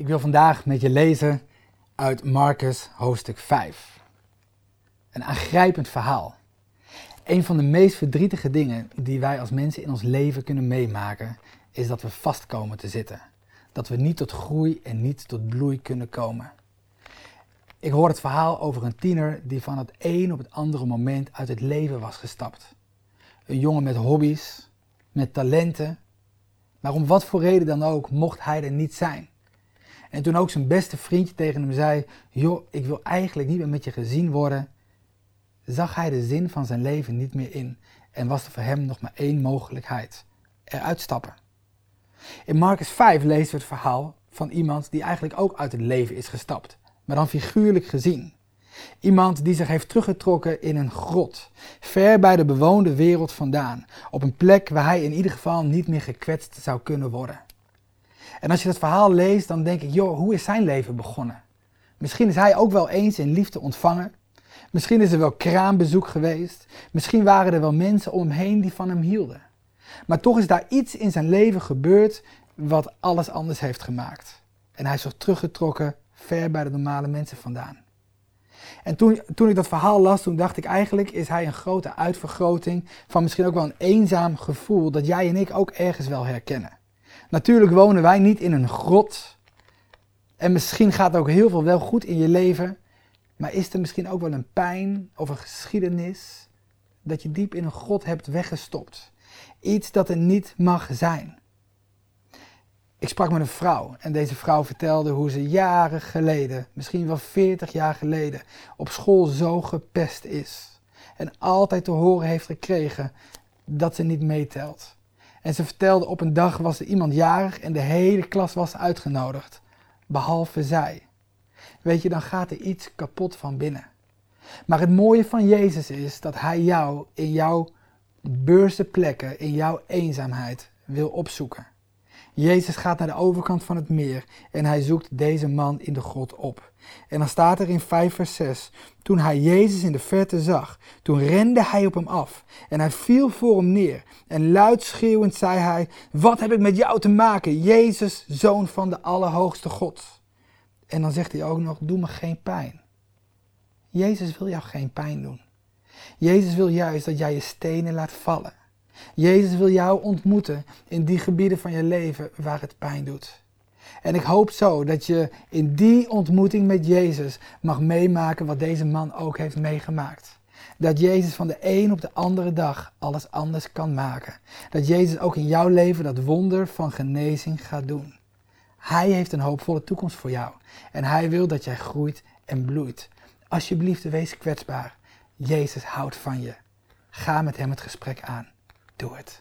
Ik wil vandaag met je lezen uit Marcus hoofdstuk 5. Een aangrijpend verhaal. Een van de meest verdrietige dingen die wij als mensen in ons leven kunnen meemaken, is dat we vastkomen te zitten. Dat we niet tot groei en niet tot bloei kunnen komen. Ik hoor het verhaal over een tiener die van het een op het andere moment uit het leven was gestapt. Een jongen met hobby's, met talenten, maar om wat voor reden dan ook mocht hij er niet zijn. En toen ook zijn beste vriendje tegen hem zei: Joh, ik wil eigenlijk niet meer met je gezien worden, zag hij de zin van zijn leven niet meer in en was er voor hem nog maar één mogelijkheid: eruit stappen. In Marcus 5 lezen we het verhaal van iemand die eigenlijk ook uit het leven is gestapt, maar dan figuurlijk gezien. Iemand die zich heeft teruggetrokken in een grot, ver bij de bewoonde wereld vandaan, op een plek waar hij in ieder geval niet meer gekwetst zou kunnen worden. En als je dat verhaal leest, dan denk ik, joh, hoe is zijn leven begonnen? Misschien is hij ook wel eens in liefde ontvangen. Misschien is er wel kraambezoek geweest. Misschien waren er wel mensen om hem heen die van hem hielden. Maar toch is daar iets in zijn leven gebeurd wat alles anders heeft gemaakt. En hij is zich teruggetrokken ver bij de normale mensen vandaan. En toen, toen ik dat verhaal las, toen dacht ik eigenlijk is hij een grote uitvergroting van misschien ook wel een eenzaam gevoel dat jij en ik ook ergens wel herkennen. Natuurlijk wonen wij niet in een grot. En misschien gaat ook heel veel wel goed in je leven. Maar is er misschien ook wel een pijn of een geschiedenis dat je diep in een grot hebt weggestopt? Iets dat er niet mag zijn. Ik sprak met een vrouw en deze vrouw vertelde hoe ze jaren geleden, misschien wel 40 jaar geleden, op school zo gepest is. En altijd te horen heeft gekregen dat ze niet meetelt. En ze vertelde op een dag was er iemand jarig en de hele klas was uitgenodigd, behalve zij. Weet je, dan gaat er iets kapot van binnen. Maar het mooie van Jezus is dat Hij jou in jouw beurse plekken, in jouw eenzaamheid wil opzoeken. Jezus gaat naar de overkant van het meer en hij zoekt deze man in de grot op. En dan staat er in 5 vers 6, toen hij Jezus in de verte zag, toen rende hij op hem af en hij viel voor hem neer. En luid schreeuwend zei hij, wat heb ik met jou te maken, Jezus, zoon van de Allerhoogste God. En dan zegt hij ook nog, doe me geen pijn. Jezus wil jou geen pijn doen. Jezus wil juist dat jij je stenen laat vallen. Jezus wil jou ontmoeten in die gebieden van je leven waar het pijn doet. En ik hoop zo dat je in die ontmoeting met Jezus mag meemaken wat deze man ook heeft meegemaakt. Dat Jezus van de een op de andere dag alles anders kan maken. Dat Jezus ook in jouw leven dat wonder van genezing gaat doen. Hij heeft een hoopvolle toekomst voor jou. En hij wil dat jij groeit en bloeit. Alsjeblieft, wees kwetsbaar. Jezus houdt van je. Ga met hem het gesprek aan. Do it.